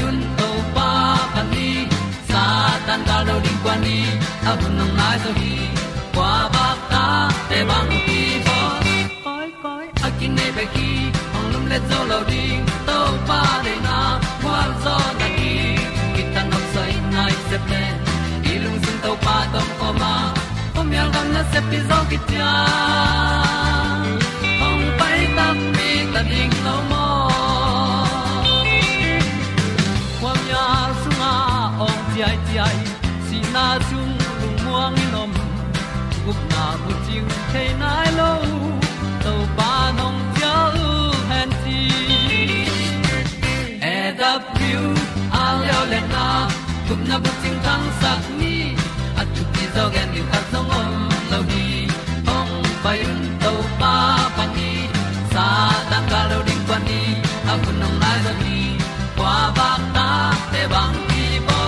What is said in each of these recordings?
hong to pa pa ni. Sa tan da lo ding kwan ni. A bu nang mai so hi. Kwa ba ta te bang ki bo koi koi a kin nei pe ki ong lum le zo lo ding to pa de na kwa zo na ki ki tan nok sai nai se pe i lung sun to pa tom ko ma. Kom yal gam na se pi zo ki ta ong pai ta mi ta ding lo mo ting nai lo to pa nong pia u han ti e da pru a leo le na cùng na bu ting tang sat ni at tu ti zo gen ni khat song om lo đi. ong pai un to pa pa ni sa ta ka lo ding pa ni. A bu nong lai za ni kwa ba ta te bang ki bo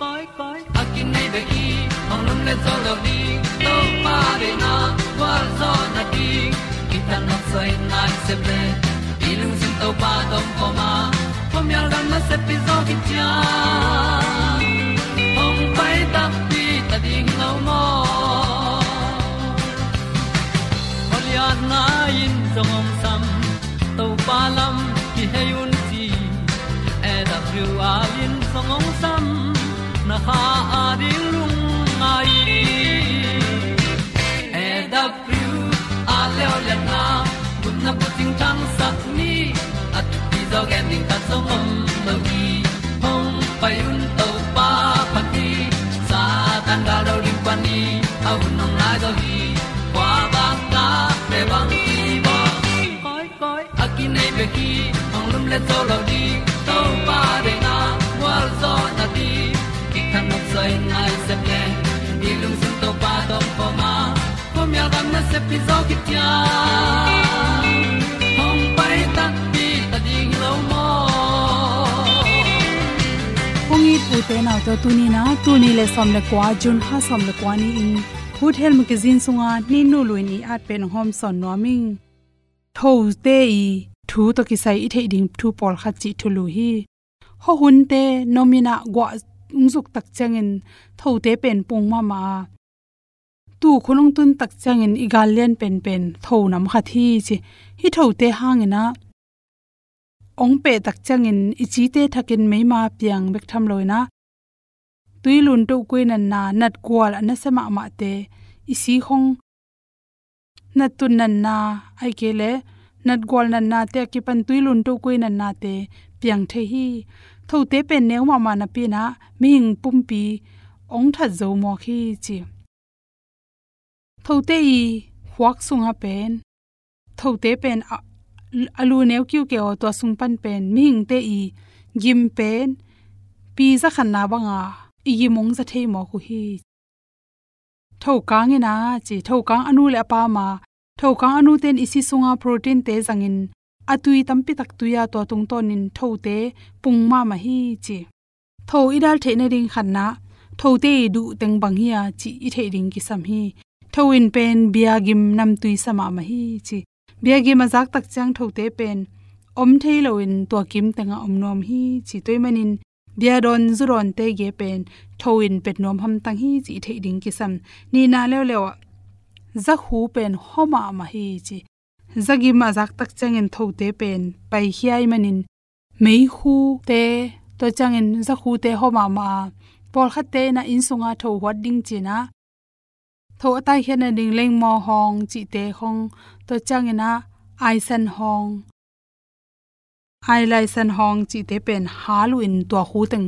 koi koi a kin nei be ki ong lum le zo lo di to pa de na kwa zo ta na sai nai se ple i lung sin to pa tom ko ma. Pom yal gam na se pi zo ki tia ong pai ta pi ta ding lo mo nay na in song om sam to pa lam ki hay un ti e da thru a in song om sam na ha na tang sat ni at ti dog ending ta som om lo gi hong pai un to pa pa ti. Sa tan da do ri pa ni. Au nong lai do gi kwa ba ta pe bang ti ba koi koi a ki nei be ki hong lum le to lo di to pa de na wa zo na ti ki kan nok sai nai se ple ni lung sun to pa do pa ma. Pom yal gam na se pi zo ki tia उते pu तो na ना tuni na tuni क्वा जुन हा kwa jun ha som le मके जिन Sunga food health magazine sunga ni nu luini at pen hom son noming tho te i thu to ki sai i the ding thu pol kha chi thu lu hi ho hun te nomina, gwa ungzuk tak changin tho te pen pung ma ma tu khunung tun tak changin igal len pen pen tho nam kha thi chi. Hi tho te hangena ong pe tak changin ichi te thakin meima piang bek tham loina. Tuilun to kuin na nat kwal na sama ma te. Isi hong na tun nan na ai ke le nat gol nan na te ki pan tuilun to kuin na te piang the hi tho te pen neu ma ma na pi na ming pum pi ong tha zo mo khi chi. Tho te i huak sunga pen. Tho te pen alu neu kyu ke o to sung pan pen ming te i gim pen. Pi za khan na banga i mong za thei mo khu hi. Tho kang ina chi. Thau kang anu le pa ma. Thau kang anu ten isi sunga protein te zangin. Atui tampi tak tuya to tung tonin thau te pung ma hi, chi. Tho idal the ne ring khan na. Thau te du teng bang hi chi. I the ring ki sam hi. Thau in pen bia gim nam tui sama ma hi, chi biagi mazak tak chang thote pen. Om thei lo in to kim tanga om nom hi chi toy manin. Bia don zuron te ge pen. Thoin pet nom ham tang hi chi thei ding ki sam ni na le le za hu pen homa ma hi chi. Zagi mazak tak changin tho te pen. Pai hiai manin. Mei hu te, to changin za hu te homa ma. Pol khat te na in sunga tho wat ding china tho atai hian ding leng mo hong chi te khong to changina ai san hong ai lai san hong chi te pen halu in to hu teng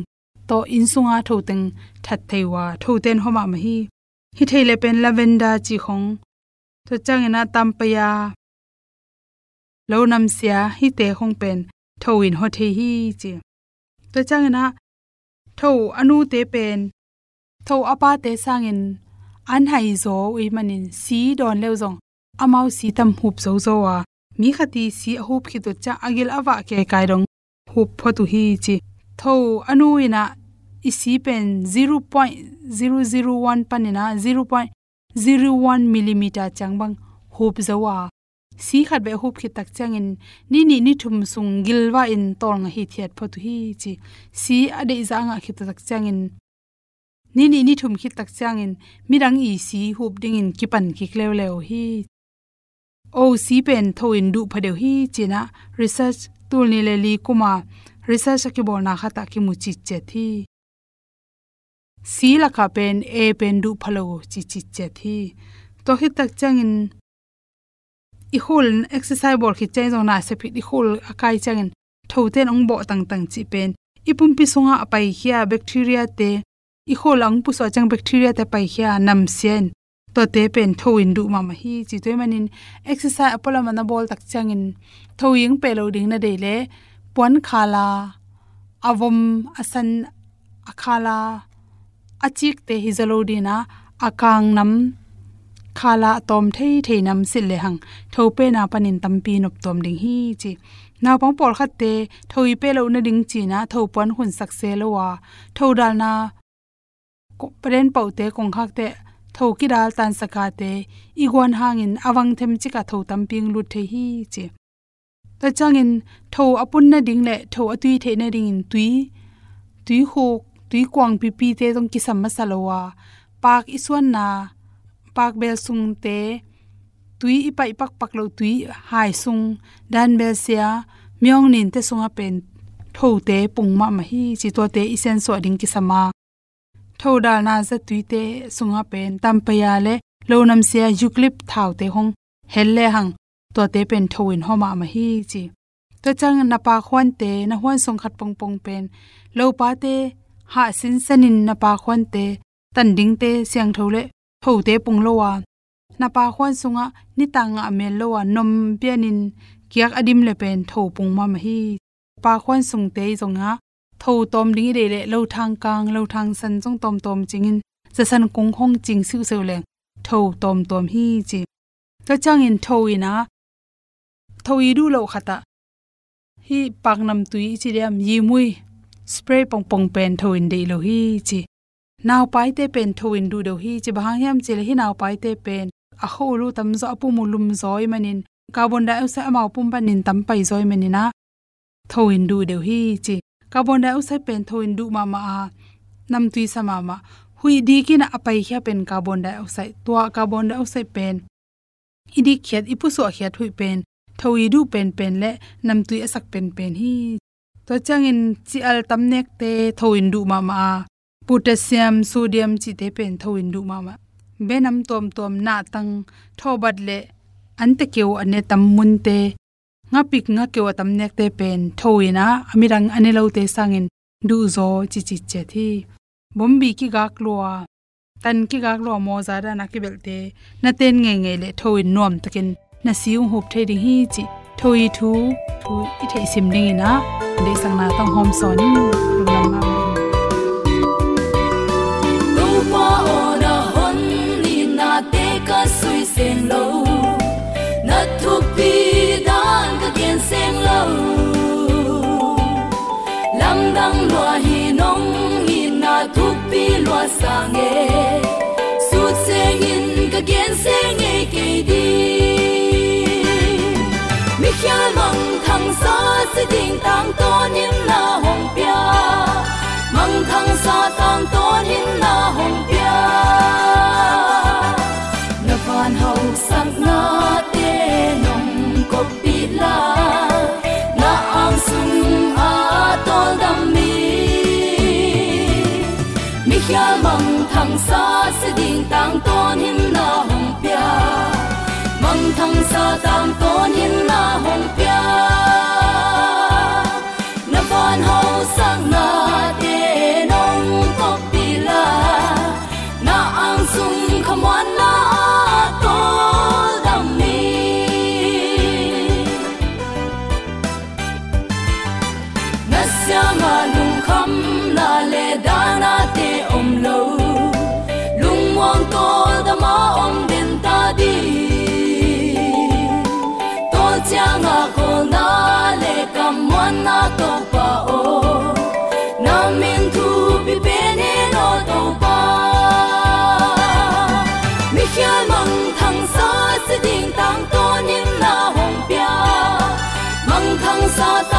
to in sunga tho teng that theiwa tho ten homa ma hi hi theile pen lavender chi khong to tam tampaya. Lo nam sia hi te hong pen tho in ho the hi chi to changina tho anu te pen tho apa te sangin an hai zo ui manin si don leo zong. Amau si tam hup zo zo wa. Mi khati si hup khi to cha agil awa ke kai rong hup photu hi chi. Tho anu ina isi pen 0.001 panina 0.01 mm changbang hup zawa si khat be hup khi tak changin ni ni ni thum sung gilwa in tol nga hi thiat photu hi chi. Si ade za nga khi tak changin ni ni ni thum khi tak changin mirang i si hup ding in kipan ki klew lew hi. O si pen tho in du phadeu hi, china. Research tul ni le li kuma. Research ki bol na khata ki mu chi che thi si la kha pen, a pen du phalo chi chi che thi to hi tak changin i hul exercise bol khit chai jong na se phi i hul akai changin tho ten ong bo tang tang chi pen. Ipum pi songa apai khia bacteria te i hol ang pu so chang bacteria te pai khia nam sian to te pen tho in du ma ma hi. Chi te manin exercise apola mana bol tak changin tho ying pe lo ding na de le. Pon khala avom asan, akhala achik te hi zalo dina akang nam, khala tom thei thei nam sil le hang. Tho pe na panin tampi nop tom ding hi. Chi naw pang pol khat te thoi pe lo na ding chi na tho pon hun sak se lo wa. Tho dal na pren pau te kong khak te tho ki dal tan saka te igwan hangin awang them chi ka tho tamping lut the hi chi. Ta changin tho apun na ding le tho atui the na ding in tui. Tui ho, tui kwang pi pi te tong ki sam ma salowa pak iswan na, pak bel sung te, tui ipai pak pak lo tui hai sung. Dan bel sia myong nin te sunga pen tho te pungma ma hi chi to te isen so ding ki sama thoda na za tuite sunga pen tampaya le lonam sia yuklip thau te hong helle hang to te pen thoin homa ma hi chi to chang na pa khwan te na hwan song khat pong pong pen lo pa te ha sin sanin na pa khwan te tan ding te siang thole tho te pung lo wa na pa khwan sunga ni tang a mel lo wa nom pianin kiak adim le pen tho pung ma ma hi pa khwan sung te zonga tho tom ding de le lo thang kang lo thang san jong tom tom chingin za san kong hong ching siu seu le tho tom tom hi chi ta chang in tho ina tho i du lo khata hi pak nam tui chi riam yi mui. Spray pong pong pen tho in de lo hi chi naw pai te pen tho in du do hi chi bang yam chi le hi naw pai pen a ho lu tam zo apu mu lum zoi manin carbon dioxide amau pum panin tam pai zoi manina tho in du de hi chi carbon dioxide pen thoin du ma ma a nam tui sama ma hui di ki na apai khia pen carbon dioxide. Tua carbon dioxide pen. Idi khet ipu so khet hui pen. Thoi du pen pen le, nam tui asak pen pen hi. To changin chi al tam nek te thoin du ma ma potassium, sodium chi te pen thoin du ma ma. Benam tom tom na tang thobat le ante keu ane tam mun te nga pik nga kewa tam nek te pen thoina, amirang ane lo te sangin du zo chi chi che thi. Bombi ki gak lua tan ki gak lua mo za da na ki bel te, na ten nge nge le thoin nom takin. Na siung hop the ding hi chi thoi thu thu i thei sim ding ina, de sang na tong hom so ni lu lam ma tu pa ona hon ni na te ka sui sen lo. Ka gen sen lo lam dang lo hi nong hi na tu pi lo sang e su sen in ka gen sen e ke di mi khia mang thang sa se ding tang ton in na hong pia. Mang thang sa tang ton in na hong pia. Na van hau sang na la na ang sum a tol dam mi. Mi khia mang thang sa se ding tang ton hin na hong pia. Mang thang sa tang ton hin na hong pia. Na van hau sang na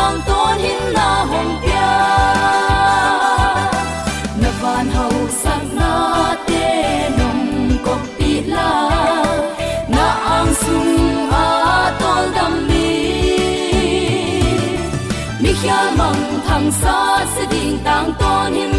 tang tôn hin na hồng pia na van hau sak na te nong cốc pi la. Na ang sung a tol dam mi mi khia mang thang sa se ding tang tôn hin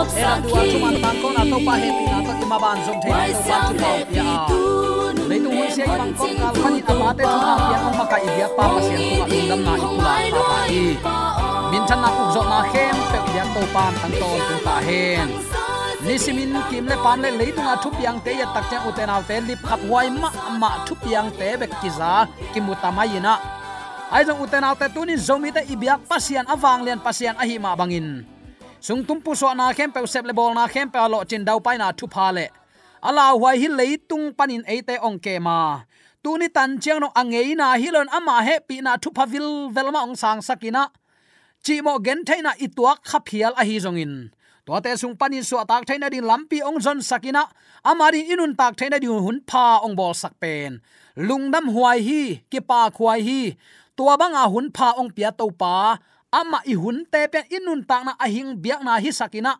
lung lop sa era tu ki chu man ban ko na to pa he pi na to ima ban jong the Wai na sang to pa ya pi tu lấy tu hun sia ban ko kal khan ta ma te chu na ya ang maka i dia pa pa sian ko ma dam na i pula pa pa i min chan na pu zo na khem pe ya to pan thang to tu ta hen ni simin kim le pan le leitung a thup yang te ya tak cha uten al te lip khap wai ma ma thup yang te bek ki za kiza kimutama yina ai jong uten al te tunin zomi te ibyak pasian awang lian pasian ahi ma bangin sung tum pu so na khem pe sep le bol na khem pe lo chin dau pai na thu pha le. Ala wai hi leitung panin eite ong ke ma. Tuni tan chiang no angei na hilon ama he pi na thu pha vil velma ong sang sakina chi mo gen thaina ituak khaphial a hi zongin to te sung panin so tak thaina din lampi ong zon sakina amari inun tak thaina di hun pha ong bol sak pen. Lungdam huai hi, ki pa khuai hi. Tua banga hun pha ong pia to pa ama i hun te pen inun tak na ahing biak na hi sakina.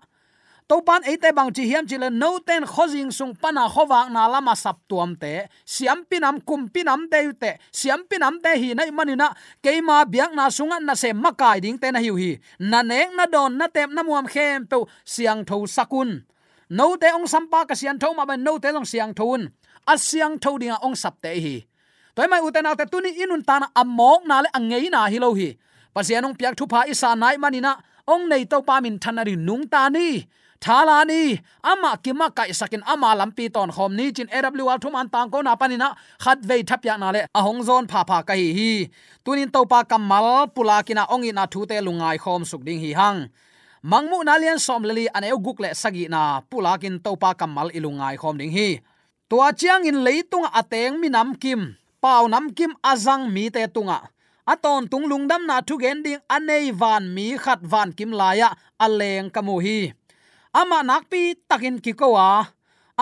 To pan ate bang chi hiam chile no ten khojing sung pana khowak na lama sap tuam te. Siam pinam kum pinam de te. Siam pinam te hi nai manina. Keima biak na sunga na se makai ding te na hiu hi. Na nek na don na tem na muam khem pe siang tho sakun. No te ong sampa ka sian tho ma ba no te long siang thun asyang thodinga ong sapte hi. Toy mai uten autte tuni inun tana amok na le angei na hi lo hi pasianong piak thu pha isa nai manina ong nei to pa min thanari nung ta ni. Thala ni. Ama kima kai sakin ama lampi ton khom ni. Chin awl thum an tang ko na panina khat vei thap ya na le. A hong zon pha pha kai hi tunin to pa kamal pula kina ong ina thu te lungai khom suk ding hi hang. Mangmu na lian som leli an eu guk le sagi na. Pula kin to pa kamal ilungai khom ding hi. Tua chiang in leitung ateng minam kim. Pau nam kim azang mi te tunga aton tung dam na thu gen ding anei van mi khat van kim laya aleng kamu hi. Ama nakpi takin kikowa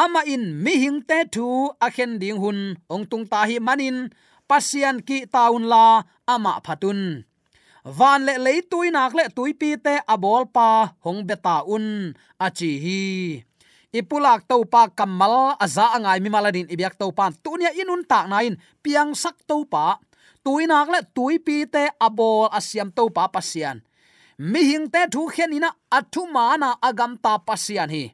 ama in mi hing te thu a khen ding hun ong tung ta hi manin, pasian ki taun la, ama phatun. Van le lấy tui nak le tui pi te abol pa hong beta un achi hi. Ipulak to pa kamal aza angai mi maladin, ibyak to pan tunia inun tak nain, piang sak to tuinak le tui pi te abol asiam to pa pasian mi hing te thu khen ina athu mana agam ta pasian hi.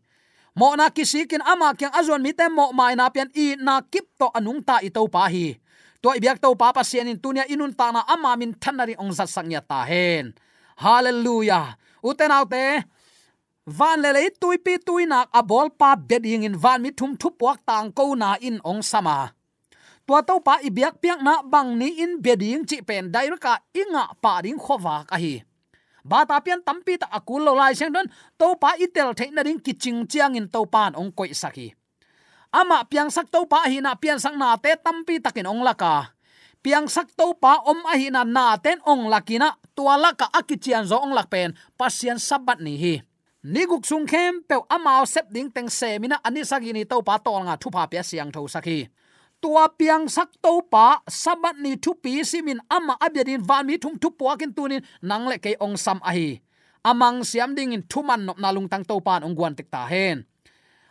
Mo na kisikin ama kyang azon mi te mo mai na pian i na kip to anung ta i to pa hi. To ibyak to pa pasian in tunia inun ta na ama min thanari ong zat sangya ta hen. Hallelujah. Uten autte van le lei tui pi tui nak a bol pa beding in van mi thum thu puak tang ko na in ong sama tua to pa i biak piak na bang ni in beding chi pen dai ka inga pa ding khowa ka hi. Ba ta pian tampi ta akul lo lai seng don to pa itel the na ding kiching chiang in to pan ong koi saki ama piang sak to pa hi na piang sak na te tampi takin ong laka piang sak to pa om a hi na na ten ong lakina tua laka akichian zo ong lak pen pasian sabat ni hi. Niguk sung khem pe amao sep ding teng se mina ani sagi ni to pa tol nga thu pa pya siang tho saki tua piang sak to pa, sabat ni thu pi simin ama abedin van mi thum thu puakin tunin, nang le ke ong sam a hi amang siam ding in thuman nop na lung tang to pan ong guan tek ta hen.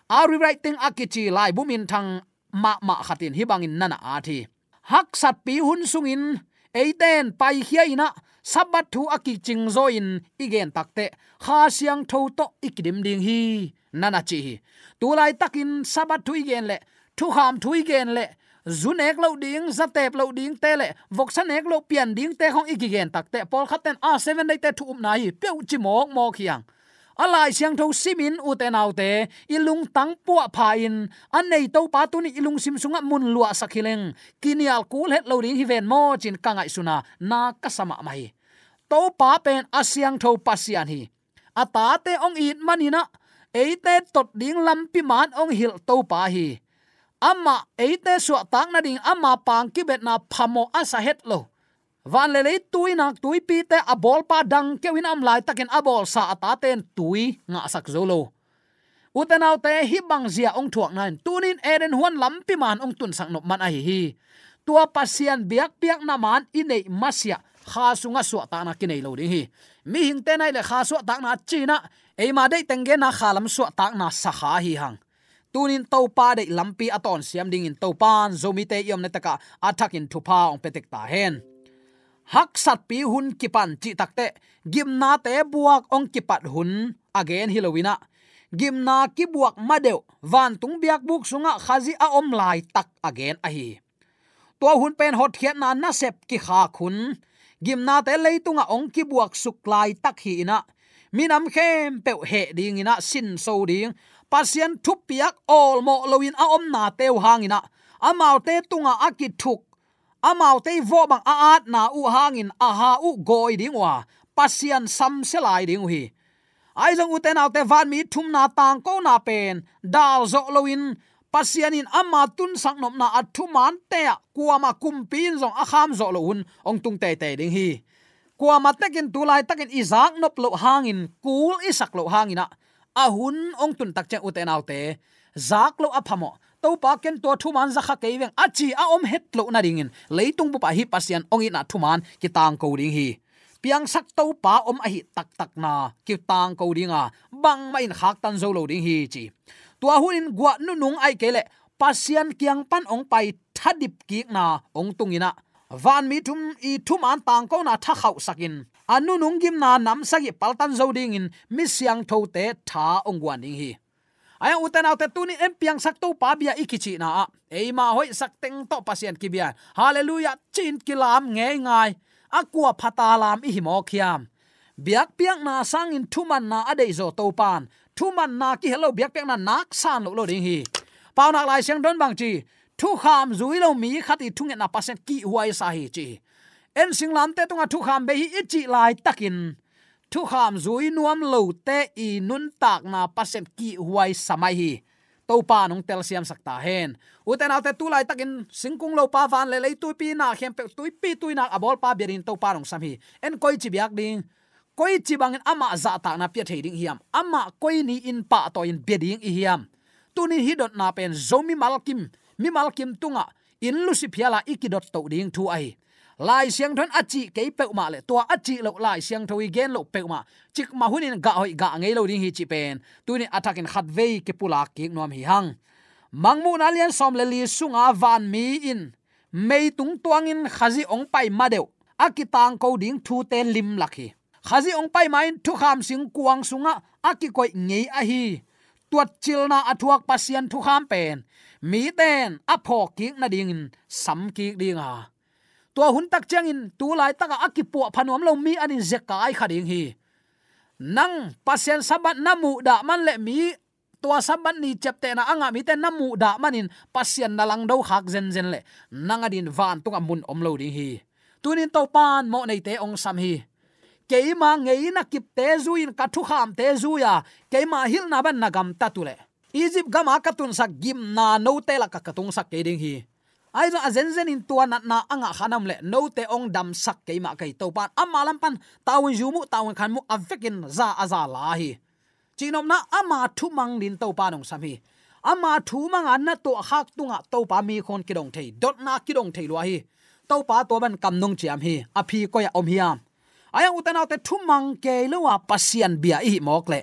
A rewriting akichi lai bumin thang ma ma khatin hi bangin nana a thi. Hak sat pi hun sungin eiten pai hiaina sabat thu aki ching zo in, igen takte kha siang tho to ikidim ding hi, nana chi tu lai takin sabat thu igen le, thu ham thu igen le zunek lo ding zatep lo ding, te le. Vok sanek lo pian ding, te hong ikigen takte pol khaten a ah, 7 dai te thu um nai pe chi mok mok hiang alai siang tho simin u te nau te. Ilung tang pu pha in. An nei to pa tu ni ilung sim sunga mun lua sakhileng kinial kul het lo ring hi ven mo, chin kangai suna na. Kasama mai to pa pen asyang tho pasian hi. Ata te ong it manina eite tot ding lampi man ong hil to pa hi ama eite su tak na ding ama pang ki bet na phamo asa het lo. Van le le tui nak tui pi te a bol pa dang ke win am lai taken a bol sa ata ten tui nga sak zolo utanau te hi bang zia ong thuak nan tunin eren huan lampi man ong tun sang nop man a hi hi. Tua pasian biak biak na man inei masia. Kha sunga su ta na kinai lo ding hi. Mi hing te nai le kha su ta na china e ma dei tengge na khalam su ta na sa kha hi hang tunin to pa de lampi aton siam ding in to pan zomi yom na taka attack in thupa ong petek ta hen. Hak sat pi hun kipan chi takte gimna te buak ong kipat hun again hilowina gimna ki buak madeu van tung biak buk sunga khazi a om lai tak again a hi. To hun pen hot khiat na na sep ki kha khun. Gimna te leitunga ong ki buak suk lai tak hi ina. Minam khem pe he ding ina, sin so ding pasian thup piak ol mo loin a om na teu hangina amau te tunga akit thuk. Amau te vo bang a at na u hangin a ha u goi ding wa. Pasian sam selai ding hi ai jong uten autte van mi thum na tang ko na pen. Dal zo loin pasianin ama tun sang nom na athu man te kuama kumpin zong akham zo lo hun ong tung te te ding hi. Kuama takin tulai takin izak nop lo hangin. Kul isak lo hangina ahun ong tun tak che uten autte zak lo aphamo to pa ken to thu man zakha ke weng achi a om het lo na ringin. Leitung bu pa hi pasian ong ina thu man ki tang ko ring hi. Piang sak to pa om a hi tak tak na ki tang ko ringa bang ma in khak tan zo lo ding hi chi. Tua hunin gwa nu nung ai kele pasian kiang pan ong pai thadip ki na ong tungina van mi thum i thum an tang ko na tha khau sakin anu nung gim na nam sagi paltan zo ding in mi siang tho te tha ong gwan ding hi. Aya uten autte tuni em piang sak to pa bia ikichi na. E ma hoi sak teng to pasien ki bia. Hallelujah, chin kilam nge ngai. Akwa phata lam i mo khiam. Biak piak na sang in thuman na adei zo to pan. Thuman na ki hello, biak piak na nak san lo lo ding hi. Pau nak lai siang don bang chi. Thu kham zui lo mi khati thunge na pasen ki huai sa hi chi en sing lam te tunga thu kham be hi ichi lai takin thu kham zui nuam lo te i nun tak na pasen ki huai samai hi. To pa nong tel siam sakta hen uten alte tu lai takin singkung lo pa van le le tu pi na khem pe tu pi tu na abol pa berin to pa nong sam hi. En koi chi biak ding koi chi bang ama za ta na pia ding hiam. Ama koi ni in pa to in beding i hiam. Tunin hi dot na pen zomi malkim mi malkim tunga à. in lusi phiala ikidot to ding thu ai lai siang thon achi ke pe ma le to achi lo lai siang thoi gen lo pe ma. Chik ma hunin ga hoi ga ngei lo ding hi chi pen. Tunin atakin khat ve ke pula ki nom hi hang. Mangmu na lian som le li sunga van mi in. Mei tung tuang in khazi ong pai ma deu. Akitang ko ding thu te lim lakhi khazi ong pai main thu kham sing kuang sunga akikoi ngei a hi. Tuat chilna athuak pasian thu kham pen. Mi ten apho ki na ding sam ki ding a tua hun tak chang in, tu lai taka akipu phanom lo mi anin zekai khading hi. Nang pasian sabat namu da man le mi, tua sabat ni chepte na anga mi te namu da manin na lang do khak zen zen le. Nanga din van tunga mun om lo ding hi. Tunin to pan, mo nei te ong sam hi. Keima ngei na kip te zuin ka thu kham te zuya keima hil na ban na gam nagam tatule egypt gama katun sak gim na no te la ka katung sak ke ding hi ai zo azen zen in tua na na anga khanam le no te ong dam sak ke ma kai to pan amma lam pan tawin jumu tawin khan mu avekin za aza la hi. Chinom na ama thu mang din to pa nong sami hi. Ama thu mang an na to hak tunga to pa mi khon kidong thei dot na kidong thei lo hi. To pa to ban kam nong chiam hi a phi ko ya om hiam aya utana te thumang ke lewa pasian bia hi mok le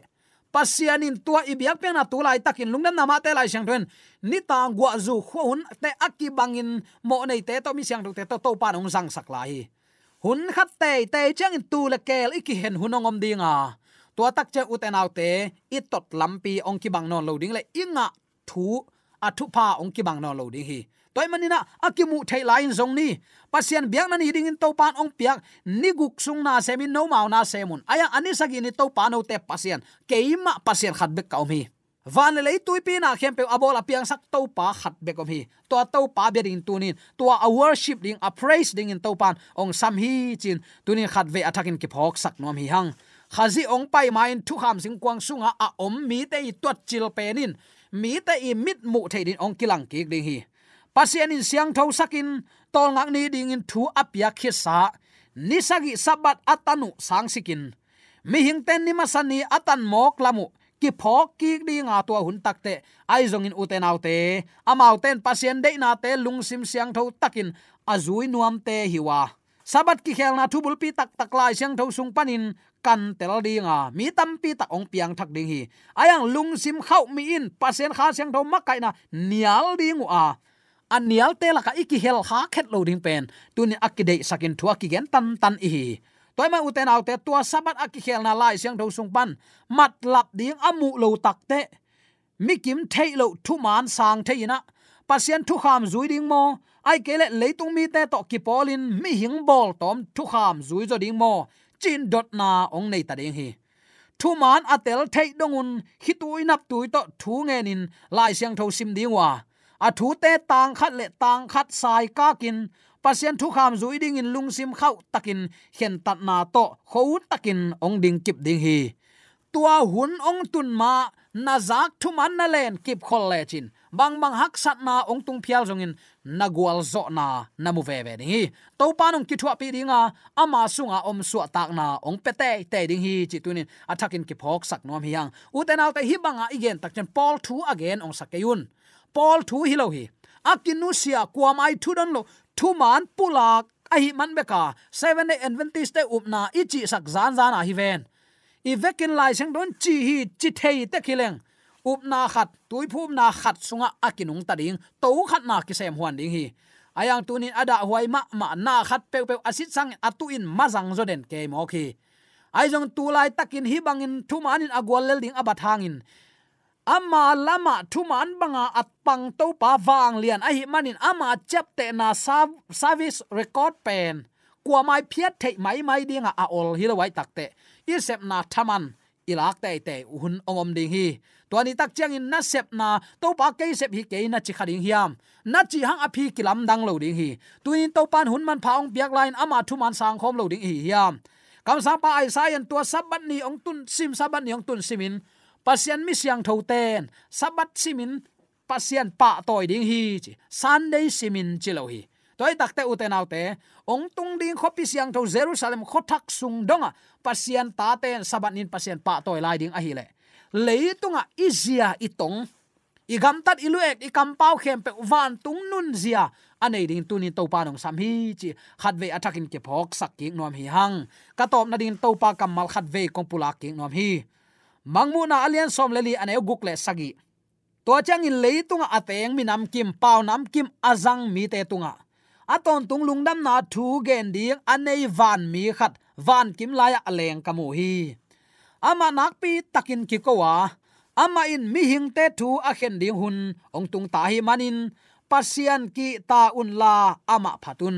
pasianin tua ibiak pe na tulai takin lungnam nama te lai sang thuen ni ta gwa zu khun te aki bangin mo nei te to mi sang te to to pa nong sang sak lai hun khat te te chang in tu le kel iki hen hunongom dinga. Tua tak che utenaw te i tot lampi ong ki bang non loading le inga thu, a thu pa ong ki bang non loading hi toy manina akimu thei lain zong ni. Pasian biak na ni ding in topan ong piak, ni guk sung na semin no mau na semun aya, ani sagi ni topan te pasian keima pasian khat bek kaum hi. Van le tui pi na khem pe abol apiang sak to pa khat be kom hi. To to pa be ding tunin to a worship ding, a praise ding in to pan ong sam hi chin. Tunin khat ve attacking ki phok sak nom hi hang. Khazi ong pai main thu kham sing kwang sunga a om mi te i tot chil penin mi te i mit mu theidin ong kilang ki ding hi pasian in siang tho sakin, tol ngak ni ding in thu apya khisa ni sagi sabat atanu sang sikin. Mi hing ten ni masani atan mok lamu. Ki phok ki di nga to hun takte ai zong in uten autte amau ten pasien de na te lung sim siang tho takin. Azui nuam te hiwa sabat ki khel na thubul pi tak tak lai siang tho sung panin. Kan tel dinga mi tam pi tak ong piang thak ding hi. Ayang lung sim khau mi in. Pasien kha siang tho makai na. Nial ding a anial te la ka iki hel ha khet lo ding pen tuni akide sakin thua ki gen tan tan i toy ma uten autte tua sabat aki khel na lai siang tho sung pan. Mat lap ding amu lo tak te. Mi kim thei lo thu man sang theina pasien thu kham zui ding mo. Ai kele leitung mi te to ki polin. Mi hing bol tom thu kham zui zo ding mo. Chin dot na ong nei ta ding hi. Thu man atel thei dongun hitui nap tui to thu ngenin lai siang tho sim ding wa a thu te tang khat le tang khat sai ka kin. Pasien thu kham zui ding in lungsim khau takin. Hen tat na to khou takin ong ding kip ding hi. Tua hun ong tun ma, na zak thu man na len kip khol le chin. Bang bang hak sat na ong tung phial jong in. Na gwal zo na na mu ve ve ding hi. To pa nong ki thua pi dinga ama sunga om suwa tak na ong pe te te ding hi chi tunin. Athakin ki phok sak nom hi yang u te nau te hi banga igen tak chen pol thu again ong sakayun paul thu hi lo hi. Akinu sia ai thu don lo, thu man pulak a man beka, seven day adventist te upna ichi sak zan zan a hi ven. I vekin lai sang don chi hi chi thei te khileng upna khat tui phum na khat sunga akinung ta ding to khat na ki sem huan ding hi. Ayang tunin ada huai ma ma na khat pe pe asit sang atu in mazang zo den ke mo khi. Ai jong tu lai takin hi bangin thu manin agwal lel ding abathangin ama lama thuman banga at pang to pa wang lian. Ahi manin ama chap te na service record pen. Kwa mai phiat thei mai mai dinga a ol hi lawai takte i sep na thaman ilak te te hun ongom ding hi. To ni tak chiang in na sep na to pa ke sep hi ke na chi khading hiam. Na chi hang aphi kilam dang lo ding hi. Tuin to pan hun man phaung biak line ama thuman sang khom lo ding hi hiam. Kam sa pa ai sa yan tua sabat ni ong tun sim sabat ni ong tun simin pasian mi siang tho ten sabat simin pasian pa toy ding hi chi, sunday simin chilo hi. Toy takte uten autte ong tung ding khopi siang tho jerusalem khothak sung donga à. pasian ta ten sabat nin pasian pa toy lai ding a hi le leitunga à, izia itong igam tat iluek ikam pau khem pe van tung nun zia. Anei ding tuni to pa nong sam hi chi khat ve ke phok sak ki nom hi hang ka top na ding to pa kamal khat ve kong pula ki nom hi mangmu na alian som leli ane guk le sagi. To chang in leitunga ateng mi nam kim pau nam kim azang mi te tunga. Aton tung lungdam na thu gen ding anei van mi khat van kim laya aleng kamu hi. Ama nakpi takin ki ko ama in mi hing te thu a khen ding hun ong tung ta hi manin pasian ki ta un la ama phatun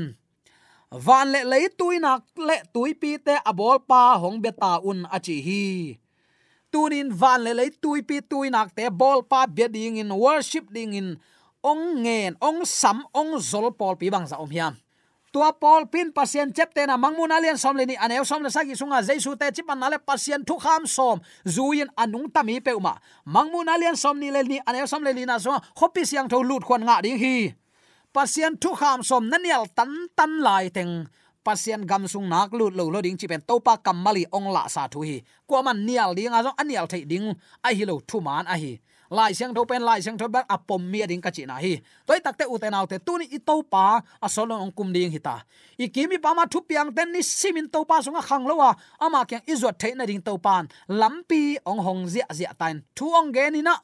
van le lei tuina le tui pi te abol pa hong beta un achi hi tunin van le le tui pi tui nak te bol pa be ding in, worship ding in. Ong ngen, ong sam, ong zol pol pi bang za om hiam. Tua pol pin pasien chep te na mangmun alian som le ni aneu som le sagi sunga jaisu te chip an le pasien thu kham som. Zuin anung tami pe uma. Mangmun alian som ni le ni aneu som le ni na so hopi siang tho lut khon nga ding hi. Pasien thu kham som, nanial tan tan lai teng pasien gam sung nak lut lo lo ding chi pen topa kamali ong la sa thu hi. Ko man nial ding azong anial thei ding, a hi lo thu man a hi. Lai siang thopen lai siang tho bak apom mi ding ka chi na hi. Toy takte uten autte tu ni i to pa a solon ong kum ding hita i kimi pa ma thu piang ten, ni simin to pa sunga khang lo wa. Ama kyang izot the na ding to pan lampi ong hong zia zia tain. Thu ong ge ni na.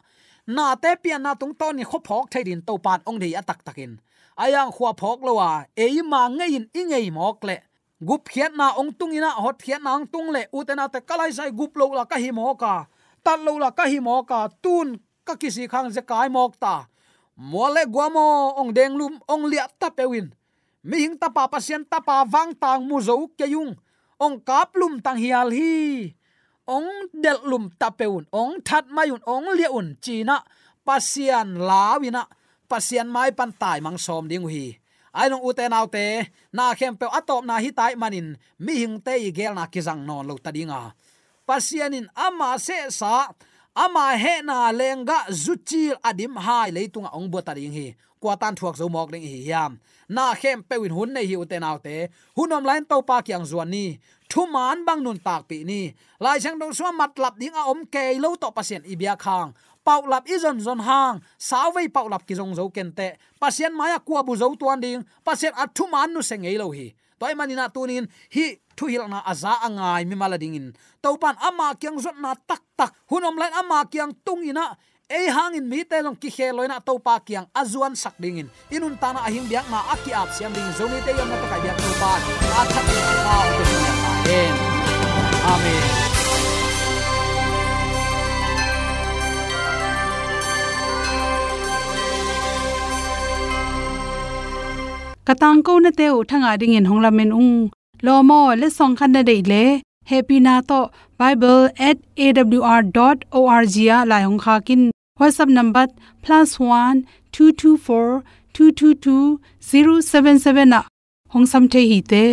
Na te pian na tung to ni khop phok thai din to pan ong dei atak takin ayang khwa phok lo wa. E ma ngei in i ngei mok le. Gup khiat na ong tung ina, hot khiat na ong tung le. U te te kalai sai gup lo la ka hi mo ka tat lo la ka hi mo ka tun ka kisi khang je kai mok ta. Mole guamo ong deng lum, ong lia ta pewin mi hing ta pa pasien ta pa wang tang mu zo ke yung. Ong kap lum tang hial hi. Ong del lum ta peun ong that mayun ong lia un china pasian lawina pasian mai pan tai mang som ding hi. Ai nong ute nau te, na khem pe atop na hi tai manin, mi hing te i gel na ki jang non lo ta dinga pasianin ama se sa, ama he na lenga zuchil adim hai leitunga ong bota ding hi. Kwa tan thuak zo mok ding hi yam na khem pewin hun nei hi ute naw te. Hunom lain to pa kyang zuan ni. Thu man bang nun tak pi ni. Lai chang dong so mat lap ding a om ke lo to pasien ibia khang pau lap izon zon hang. Saw vei pau lap ki zong zo ken te. Pasien maya kwa bu zo tuan ding. Pasien a thu man nu sengei lo hi. Toy manina tunin hi thu hil na aza angai mi malading in. Topan ama kyang zot na tak tak. Hunom lai ama kyang tung ina. Ei hangin mi te long ki kheloina to pa kyang azuan sak dingin inun ta na ahim biak na aki ap siam ding. Zoni te yam na ta kai biak to pa a that ni pa. Amen. Katang ko na te u thanga ding in hongla men ung lo mo le song khan na dei le happy na to bible@awr.org ya la hong kha kin whatsapp number +1 224 222 077 na hong sam the hi te